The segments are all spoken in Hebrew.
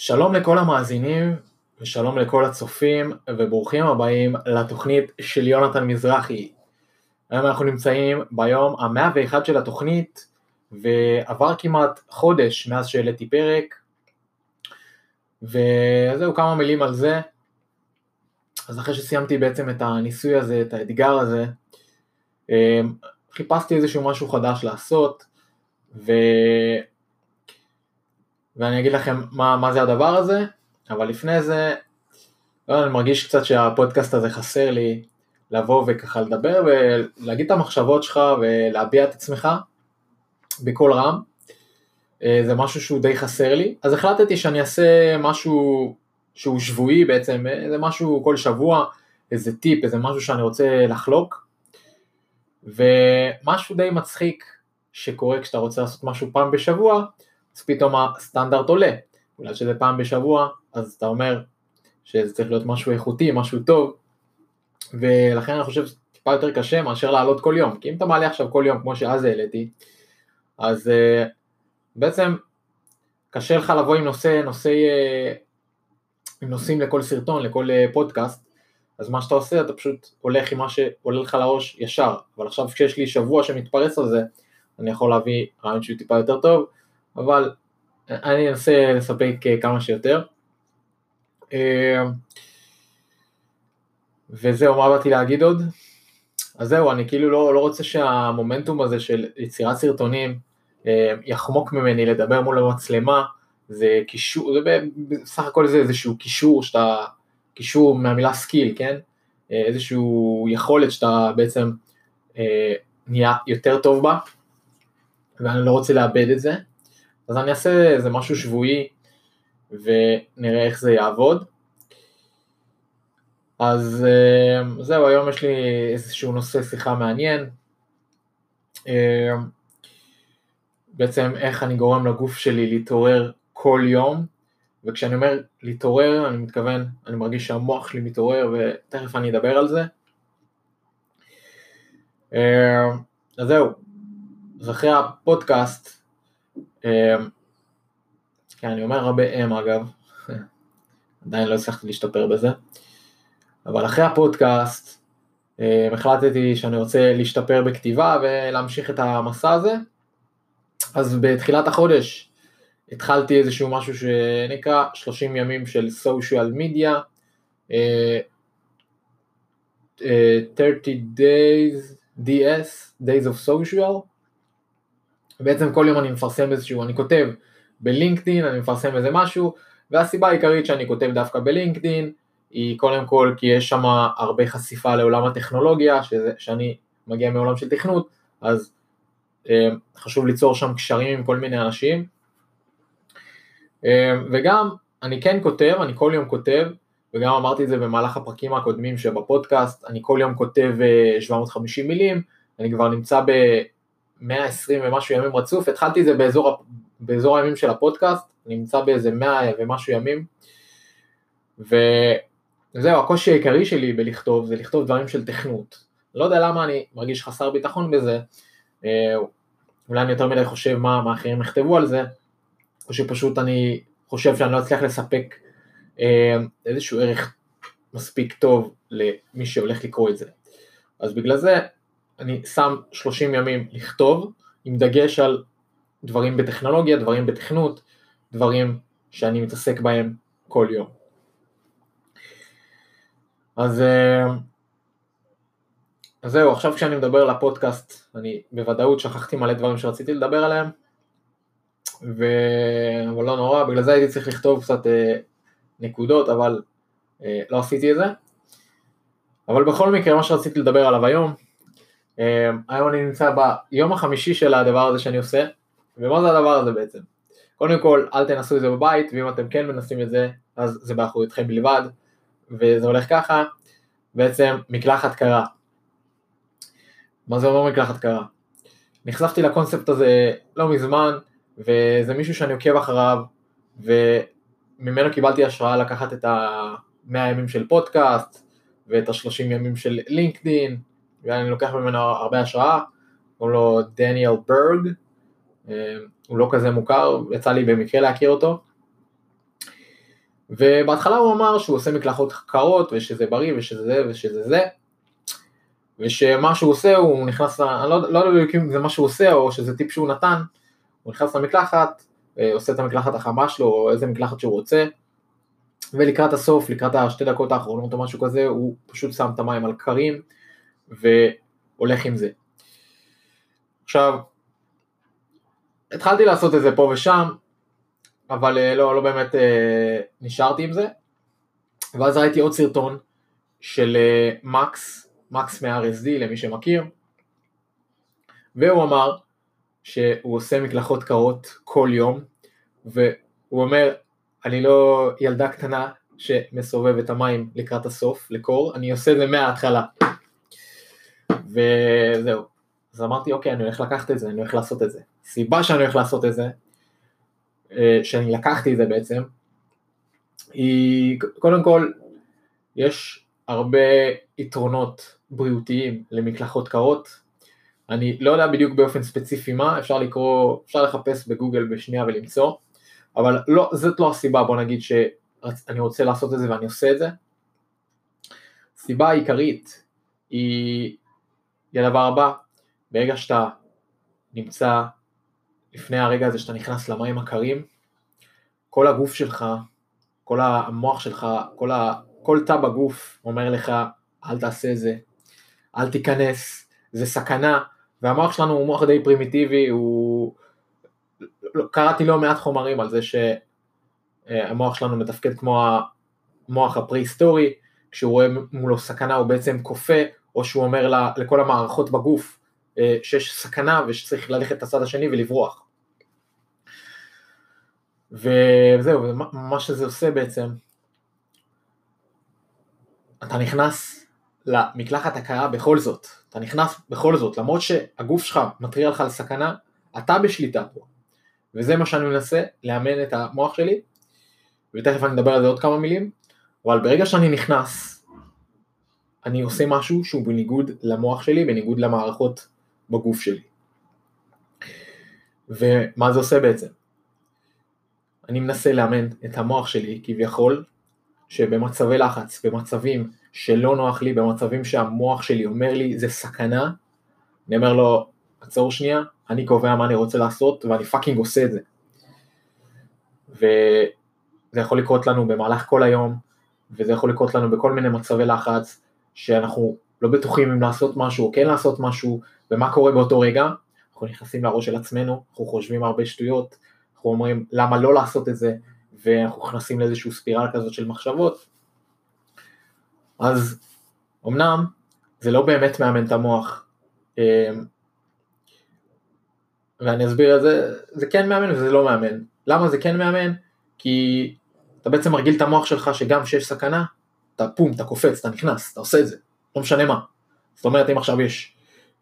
שלום לכל המאזינים ושלום לכל הצופים וברוכים הבאים לתוכנית של יונתן מזרחי. היום אנחנו נמצאים ביום המאה ואחד של התוכנית ועבר כמעט חודש מאז שהעליתי פרק וזהו כמה מילים על זה. אז אחרי שסיימתי בעצם את הניסוי הזה, את האתגר הזה, אמ, חיפשתי איזשהו משהו חדש לעשות ו... ואני אגיד לכם מה, מה זה הדבר הזה, אבל לפני זה, לא, אני מרגיש קצת שהפודקאסט הזה חסר לי לבוא וככה לדבר ולהגיד את המחשבות שלך ולהביע את עצמך בקול רם. אה, זה משהו שהוא די חסר לי, אז החלטתי שאני אעשה משהו שהוא שבועי בעצם, זה משהו כל שבוע, איזה טיפ, איזה משהו שאני רוצה לחלוק. ומשהו די מצחיק שקורה כשאתה רוצה לעשות משהו פעם בשבוע, אז פתאום הסטנדרט עולה. בגלל שזה פעם בשבוע, אז אתה אומר שזה צריך להיות משהו איכותי, משהו טוב, ולכן אני חושב שזה טיפה יותר קשה מאשר לעלות כל יום, כי אם אתה מעלה עכשיו כל יום כמו שאז העליתי, אז uh, בעצם קשה לך לבוא עם נושא, נושא, uh, עם נושאים לכל סרטון, לכל uh, פודקאסט, אז מה שאתה עושה אתה פשוט הולך עם מה שעולה לך לראש ישר, אבל עכשיו כשיש לי שבוע שמתפרס על זה, אני יכול להביא רעיון שהוא טיפה יותר טוב, אבל אני אנסה לספק כמה שיותר. וזהו, מה באתי להגיד עוד? אז זהו, אני כאילו לא, לא רוצה שהמומנטום הזה של יצירת סרטונים יחמוק ממני לדבר מול המצלמה, זה קישור, זה בסך הכל זה איזשהו כישור שאתה, כישור מהמילה skill, כן? איזשהו יכולת שאתה בעצם אה, נהיה יותר טוב בה, ואני לא רוצה לאבד את זה. אז אני אעשה איזה משהו שבועי ונראה איך זה יעבוד. אז אה, זהו, היום יש לי איזשהו נושא שיחה מעניין. אה, בעצם איך אני גורם לגוף שלי להתעורר כל יום, וכשאני אומר להתעורר, אני מתכוון, אני מרגיש שהמוח שלי מתעורר, ותכף אני אדבר על זה. אה, אז זהו, אז אחרי הפודקאסט, כן, אני אומר הרבה אם אגב, עדיין לא הצלחתי להשתפר בזה, אבל אחרי הפודקאסט אמ, החלטתי שאני רוצה להשתפר בכתיבה ולהמשיך את המסע הזה, אז בתחילת החודש התחלתי איזשהו משהו שנקרא 30 ימים של סושיאל מדיה, 30 days, DS, days of social, ובעצם כל יום אני מפרסם איזשהו, אני כותב בלינקדאין, אני מפרסם איזה משהו, והסיבה העיקרית שאני כותב דווקא בלינקדאין, היא קודם כל כי יש שם הרבה חשיפה לעולם הטכנולוגיה, שזה, שאני מגיע מעולם של תכנות, אז אה, חשוב ליצור שם קשרים עם כל מיני אנשים. אה, וגם אני כן כותב, אני כל יום כותב, וגם אמרתי את זה במהלך הפרקים הקודמים שבפודקאסט, אני כל יום כותב 750 אה, מילים, אני כבר נמצא. 120 ומשהו ימים רצוף, התחלתי את זה באזור, באזור הימים של הפודקאסט, נמצא באיזה 100 ומשהו ימים, וזהו, הקושי העיקרי שלי בלכתוב זה לכתוב דברים של תכנות. לא יודע למה אני מרגיש חסר ביטחון בזה, אה, אולי אני יותר מדי חושב מה, מה אחרים יכתבו על זה, או שפשוט אני חושב שאני לא אצליח לספק אה, איזשהו ערך מספיק טוב למי שהולך לקרוא את זה. אז בגלל זה אני שם 30 ימים לכתוב, עם דגש על דברים בטכנולוגיה, דברים בתכנות, דברים שאני מתעסק בהם כל יום. אז, אה, אז זהו, עכשיו כשאני מדבר לפודקאסט, אני בוודאות שכחתי מלא דברים שרציתי לדבר עליהם, ו... אבל לא נורא, בגלל זה הייתי צריך לכתוב קצת אה, נקודות, אבל אה, לא עשיתי את זה. אבל בכל מקרה, מה שרציתי לדבר עליו היום, היום אני נמצא ביום החמישי של הדבר הזה שאני עושה, ומה זה הדבר הזה בעצם? קודם כל, אל תנסו את זה בבית, ואם אתם כן מנסים את זה, אז זה באחריותכם בלבד, וזה הולך ככה, בעצם מקלחת קרה. מה זה אומר מקלחת קרה? נחשפתי לקונספט הזה לא מזמן, וזה מישהו שאני עוקב אחריו, וממנו קיבלתי השראה לקחת את ה-100 ימים של פודקאסט, ואת ה-30 ימים של לינקדין, ואני לוקח ממנו הרבה השראה, קוראים לו דניאל ברג, אה, הוא לא כזה מוכר, יצא לי במקרה להכיר אותו. ובהתחלה הוא אמר שהוא עושה מקלחות קרות ושזה בריא ושזה זה ושזה זה. ושמה שהוא עושה הוא נכנס, אני לא, לא יודע אם זה מה שהוא עושה או שזה טיפ שהוא נתן, הוא נכנס למקלחת, אה, עושה את המקלחת החמה שלו או איזה מקלחת שהוא רוצה. ולקראת הסוף, לקראת השתי דקות האחרונות או משהו כזה, הוא פשוט שם את המים על קרים והולך עם זה. עכשיו, התחלתי לעשות את זה פה ושם, אבל אה, לא, לא באמת אה, נשארתי עם זה. ואז ראיתי עוד סרטון של אה, מקס, מקס מה-RSD למי שמכיר, והוא אמר שהוא עושה מקלחות קרות כל יום, והוא אומר, אני לא ילדה קטנה שמסובב את המים לקראת הסוף, לקור, אני עושה את זה מההתחלה. וזהו. אז אמרתי, אוקיי, אני הולך לקחת את זה, אני הולך לעשות את זה. סיבה שאני הולך לעשות את זה, אה, שאני לקחתי את זה בעצם, היא קודם כל יש הרבה יתרונות בריאותיים למקלחות קרות, אני לא יודע בדיוק באופן ספציפי מה, אפשר לקרוא, אפשר לחפש בגוגל בשנייה ולמצוא, אבל לא, זאת לא הסיבה, בוא נגיד שאני רוצה לעשות את זה ואני עושה את זה. הסיבה העיקרית היא, היא הדבר הבא, ברגע שאתה נמצא לפני הרגע הזה שאתה נכנס למים הקרים, כל הגוף שלך, כל המוח שלך, כל, ה, כל תא בגוף אומר לך, אל תעשה זה, אל תיכנס, זה סכנה, והמוח שלנו הוא מוח די פרימיטיבי, הוא... קראתי לא מעט חומרים על זה שהמוח שלנו מתפקד כמו המוח הפרה-היסטורי, כשהוא רואה מולו סכנה הוא בעצם כופה, או שהוא אומר לכל המערכות בגוף אה, שיש סכנה ושצריך ללכת את הצד השני ולברוח. וזהו, מה שזה עושה בעצם, אתה נכנס למקלחת הקרה בכל זאת, אתה נכנס בכל זאת, למרות שהגוף שלך מתריע לך על סכנה, אתה בשליטה פה. וזה מה שאני מנסה, לאמן את המוח שלי, ותכף אני אדבר על זה עוד כמה מילים, אבל ברגע שאני נכנס, אני עושה משהו שהוא בניגוד למוח שלי, בניגוד למערכות בגוף שלי. ומה זה עושה בעצם? אני מנסה לאמן את המוח שלי כביכול, שבמצבי לחץ, במצבים שלא נוח לי, במצבים שהמוח שלי אומר לי זה סכנה, אני אומר לו עצור שנייה, אני קובע מה אני רוצה לעשות ואני פאקינג עושה את זה. וזה יכול לקרות לנו במהלך כל היום, וזה יכול לקרות לנו בכל מיני מצבי לחץ, שאנחנו לא בטוחים אם לעשות משהו או כן לעשות משהו, ומה קורה באותו רגע, אנחנו נכנסים לראש של עצמנו, אנחנו חושבים הרבה שטויות, אנחנו אומרים למה לא לעשות את זה, ואנחנו נכנסים לאיזושהי ספירל כזאת של מחשבות. אז אמנם זה לא באמת מאמן את המוח, אמ, ואני אסביר את זה, זה כן מאמן וזה לא מאמן. למה זה כן מאמן? כי אתה בעצם מרגיל את המוח שלך שגם כשיש סכנה, אתה פום, אתה קופץ, אתה נכנס, אתה עושה את זה, לא משנה מה. זאת אומרת אם עכשיו יש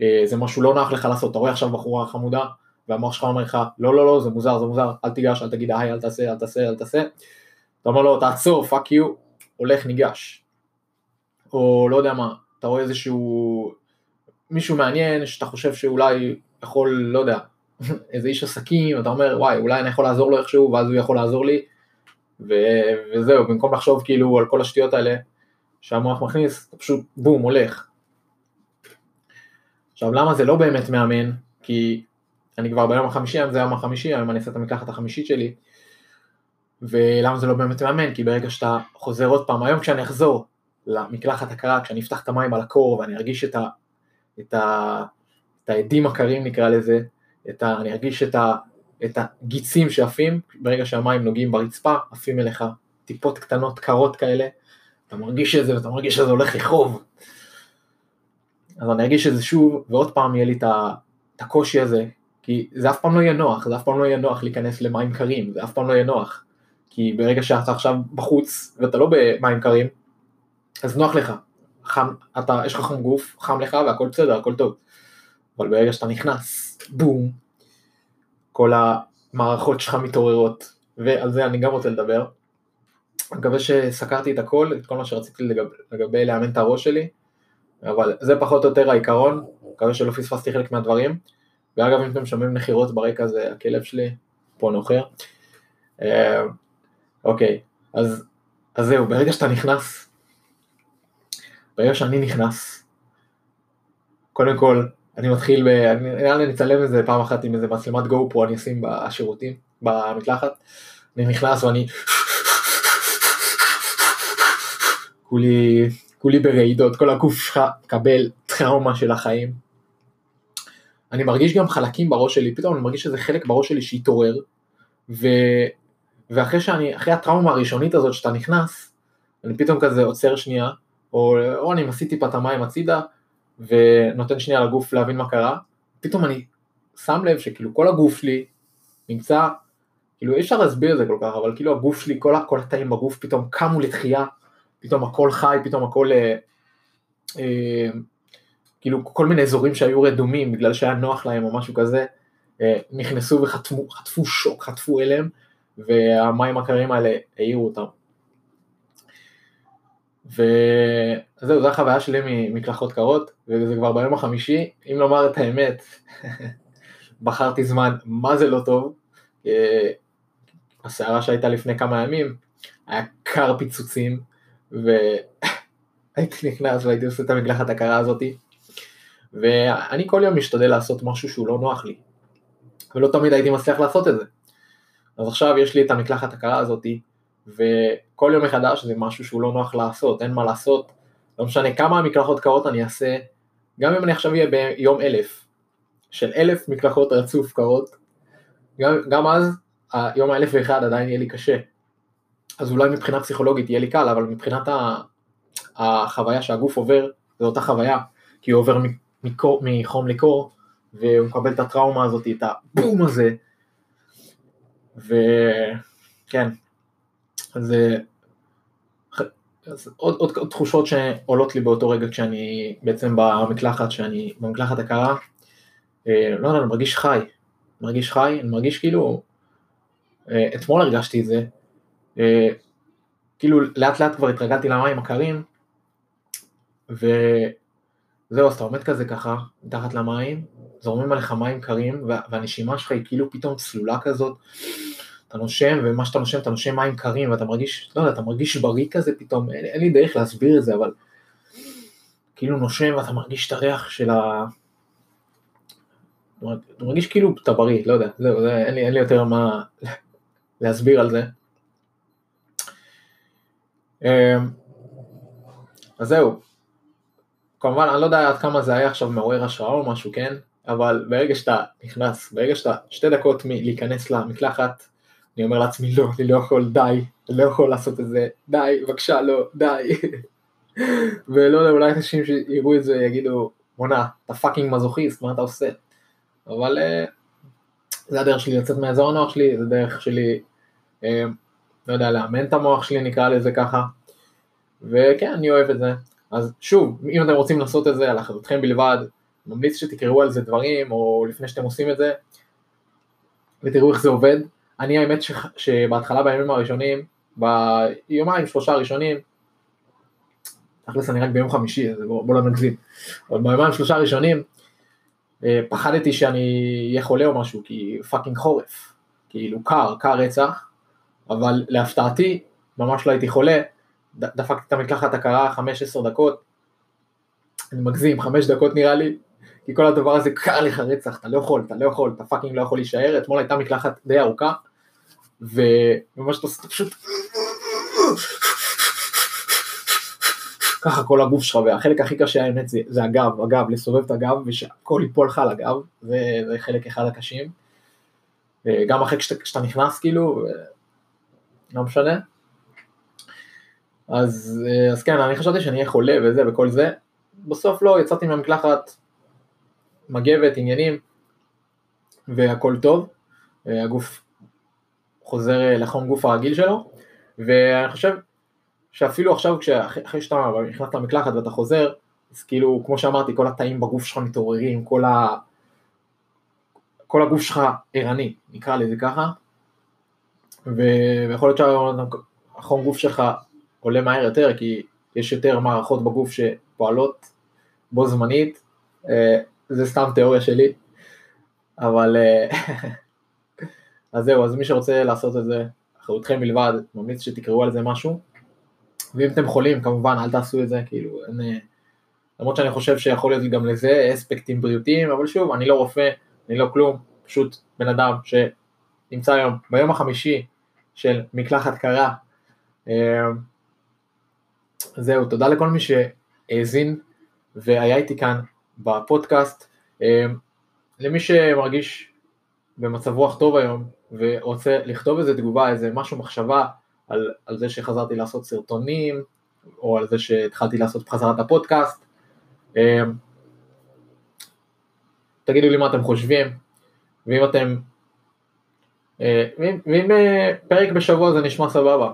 איזה משהו לא נוח לך לעשות, אתה רואה עכשיו בחורה חמודה, והמוח שלך אומר לך, לא לא לא, זה מוזר, זה מוזר, אל תיגש, אל תגיד היי, אל תעשה, אל תעשה, אל תעשה, אתה אומר לו, תעצור, fuck you, הולך, ניגש. או לא יודע מה, אתה רואה איזשהו מישהו מעניין שאתה חושב שאולי יכול, לא יודע, איזה איש עסקים, אתה אומר, וואי, אולי אני יכול לעזור לו איכשהו, ואז הוא יכול לעזור לי, ו- וזהו, במקום לחשוב כאילו על כל השטויות האלה שהמוח מכניס, אתה פשוט בום, הולך. עכשיו למה זה לא באמת מאמן? כי אני כבר ביום החמישי, היום זה היום החמישי, היום אני אעשה את המקלחת החמישית שלי, ולמה זה לא באמת מאמן? כי ברגע שאתה חוזר עוד פעם, היום כשאני אחזור למקלחת הקרה, כשאני אפתח את המים על הקור ואני ארגיש את, ה, את, ה, את העדים הקרים נקרא לזה, את ה, אני ארגיש את, ה, את הגיצים שעפים, ברגע שהמים נוגעים ברצפה, עפים אליך טיפות קטנות קרות כאלה, אתה מרגיש את זה ואתה מרגיש שזה הולך לכאוב. אז אני ארגיש את זה שוב, ועוד פעם יהיה לי את הקושי הזה, כי זה אף פעם לא יהיה נוח, זה אף פעם לא יהיה נוח להיכנס למים קרים, זה אף פעם לא יהיה נוח. כי ברגע שאתה עכשיו בחוץ ואתה לא במים קרים, אז נוח לך, חם, אתה, יש לך חום גוף, חם לך והכל בסדר, הכל טוב. אבל ברגע שאתה נכנס, בום, כל המערכות שלך מתעוררות, ועל זה אני גם רוצה לדבר. אני מקווה שסקרתי את הכל, את כל מה שרציתי לגב, לגבי לאמן את הראש שלי, אבל זה פחות או יותר העיקרון, מקווה שלא פספסתי חלק מהדברים. ואגב אם אתם שומעים נחירות ברקע זה הכלב שלי, פה נוחר. אה, אוקיי, אז אז זהו, ברגע שאתה נכנס, ברגע שאני נכנס, קודם כל, אני מתחיל, ב... נראה לי אני אצלם את זה פעם אחת עם איזה מצלמת גו פרו אני אשים בשירותים, במקלחת, אני נכנס ואני כולי, כולי ברעידות, כל הגוף שלך מקבל טראומה של החיים. אני מרגיש גם חלקים בראש שלי, פתאום אני מרגיש שזה חלק בראש שלי שהתעורר, ו... ואחרי שאני, אחרי הטראומה הראשונית הזאת שאתה נכנס, אני פתאום כזה עוצר שנייה, או, או אני מסיט טיפה את המים הצידה, ונותן שנייה לגוף להבין מה קרה, פתאום אני שם לב שכאילו כל הגוף שלי נמצא, כאילו אי אפשר להסביר את זה כל כך, אבל כאילו הגוף שלי, כל, כל התאים בגוף פתאום קמו לתחייה, פתאום הכל חי, פתאום הכל, אה, אה, כאילו כל מיני אזורים שהיו רדומים בגלל שהיה נוח להם או משהו כזה, אה, נכנסו וחטפו שוק, חטפו הלם, והמים הקרים האלה העירו אותם. וזהו, זו החוויה שלי ממקלחות קרות, וזה כבר ביום החמישי, אם לומר את האמת, בחרתי זמן מה זה לא טוב, הסערה שהייתה לפני כמה ימים, היה קר פיצוצים, והייתי נכנס והייתי עושה את המקלחת הקרה הזאתי, ואני כל יום משתדל לעשות משהו שהוא לא נוח לי, ולא תמיד הייתי מצליח לעשות את זה. אז עכשיו יש לי את המקלחת הקרה הזאתי, וכל יום מחדש זה משהו שהוא לא נוח לעשות, אין מה לעשות, לא משנה כמה מקלחות קרות אני אעשה, גם אם אני עכשיו אהיה ביום אלף, של אלף מקלחות רצוף קרות, גם, גם אז היום האלף ואחד עדיין יהיה לי קשה. אז אולי מבחינה פסיכולוגית יהיה לי קל, אבל מבחינת החוויה שהגוף עובר, זו אותה חוויה, כי הוא עובר מקור, מחום לקור, והוא מקבל את הטראומה הזאת, את הבום הזה, וכן, אז, אז עוד, עוד, עוד תחושות שעולות לי באותו רגע כשאני בעצם במקלחת, שאני במקלחת הקרה, אה, לא יודע, אני מרגיש חי, מרגיש חי, אני מרגיש כאילו, אה, אתמול הרגשתי את זה, אה, כאילו לאט לאט כבר התרגלתי למים הקרים, וזהו, אז אתה עומד כזה ככה, מתחת למים, זורמים עליך מים קרים, והנשימה שלך היא כאילו פתאום צלולה כזאת, אתה נושם, ומה שאתה נושם, אתה נושם מים קרים, ואתה מרגיש, לא יודע, אתה מרגיש בריא כזה פתאום, אין, אין לי דרך להסביר את זה, אבל כאילו נושם ואתה מרגיש את הריח של ה... אתה מרגיש כאילו אתה בריא, לא יודע, זהו, זה, אין, לי, אין לי יותר מה להסביר על זה. אמ, אז זהו, כמובן אני לא יודע עד כמה זה היה עכשיו מעורר השראה או משהו, כן? אבל ברגע שאתה נכנס, ברגע שאתה שתי דקות מלהיכנס למקלחת, אני אומר לעצמי לא, אני לא יכול, די, אני לא יכול לעשות את זה, די, בבקשה, לא, די. ולא יודע, אולי אנשים שיראו את זה יגידו, בואנה, אתה פאקינג מזוכיסט, מה אתה עושה? אבל uh, זה הדרך שלי לצאת מהאזור הנוח שלי, זה דרך שלי, uh, לא יודע, לאמן את המוח שלי, נקרא לזה ככה. וכן, אני אוהב את זה. אז שוב, אם אתם רוצים לעשות את זה על אחריותכם בלבד, ממליץ שתקראו על זה דברים, או לפני שאתם עושים את זה, ותראו איך זה עובד. אני האמת ש... שבהתחלה בימים הראשונים, ביומיים שלושה הראשונים, תכלס אני רק ביום חמישי, אז בוא, בוא לא נגזים, אבל ביומיים שלושה הראשונים, אה, פחדתי שאני אהיה חולה או משהו, כי fucking חורף, כאילו קר, קר רצח, אבל להפתעתי, ממש לא הייתי חולה, דפקתי את המקלחת הקרה 5-10 דקות, אני מגזים, 5 דקות נראה לי, כי כל הדבר הזה קר לך רצח, אתה לא יכול, אתה לא יכול, אתה fucking לא יכול להישאר, אתמול הייתה מקלחת די ארוכה, וממש אתה עושה פשוט... ככה כל הגוף שלך, והחלק הכי קשה האמת זה, זה הגב, הגב, לסובב את הגב ושהכל ייפול לך על הגב, זה, זה חלק אחד הקשים. גם אחרי כשאתה נכנס כאילו, לא משנה. אז, אז כן, אני חשבתי שאני אהיה חולה וזה וכל זה, בסוף לא, יצאתי מהמקלחת מגבת, עניינים, והכל טוב, הגוף חוזר אה, לחום גוף הרגיל שלו, ואני חושב שאפילו עכשיו, אחרי שאתה נכנס למקלחת ואתה חוזר, אז כאילו, כמו שאמרתי, כל התאים בגוף שלך מתעוררים, כל, ה... כל הגוף שלך ערני, נקרא לזה ככה, ו... ויכול להיות שהחום גוף שלך עולה מהר יותר, כי יש יותר מערכות בגוף שפועלות בו זמנית, אה, זה סתם תיאוריה שלי, אבל אה, אז זהו, אז מי שרוצה לעשות את זה, אחריותכם בלבד, ממליץ שתקראו על זה משהו, ואם אתם חולים כמובן אל תעשו את זה, כאילו אין, אה, למרות שאני חושב שיכול להיות גם לזה אספקטים בריאותיים, אבל שוב, אני לא רופא, אני לא כלום, פשוט בן אדם שנמצא היום ביום החמישי של מקלחת קרה. אה, זהו, תודה לכל מי שהאזין והיה איתי כאן בפודקאסט. אה, למי שמרגיש במצב רוח טוב היום ורוצה לכתוב איזה תגובה, איזה משהו, מחשבה על, על זה שחזרתי לעשות סרטונים, או על זה שהתחלתי לעשות בחזרת הפודקאסט, אה, תגידו לי מה אתם חושבים, ואם אתם, אה, ואם פרק בשבוע זה נשמע סבבה.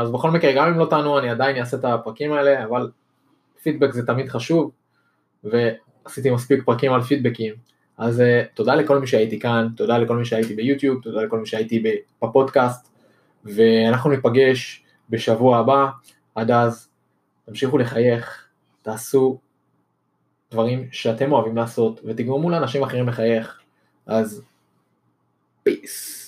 אז בכל מקרה, גם אם לא תענו, אני עדיין אעשה את הפרקים האלה, אבל פידבק זה תמיד חשוב, ועשיתי מספיק פרקים על פידבקים. אז uh, תודה לכל מי שהייתי כאן, תודה לכל מי שהייתי ביוטיוב, תודה לכל מי שהייתי בפודקאסט, ואנחנו ניפגש בשבוע הבא, עד אז תמשיכו לחייך, תעשו דברים שאתם אוהבים לעשות, ותגרמו לאנשים אחרים לחייך, אז פיס.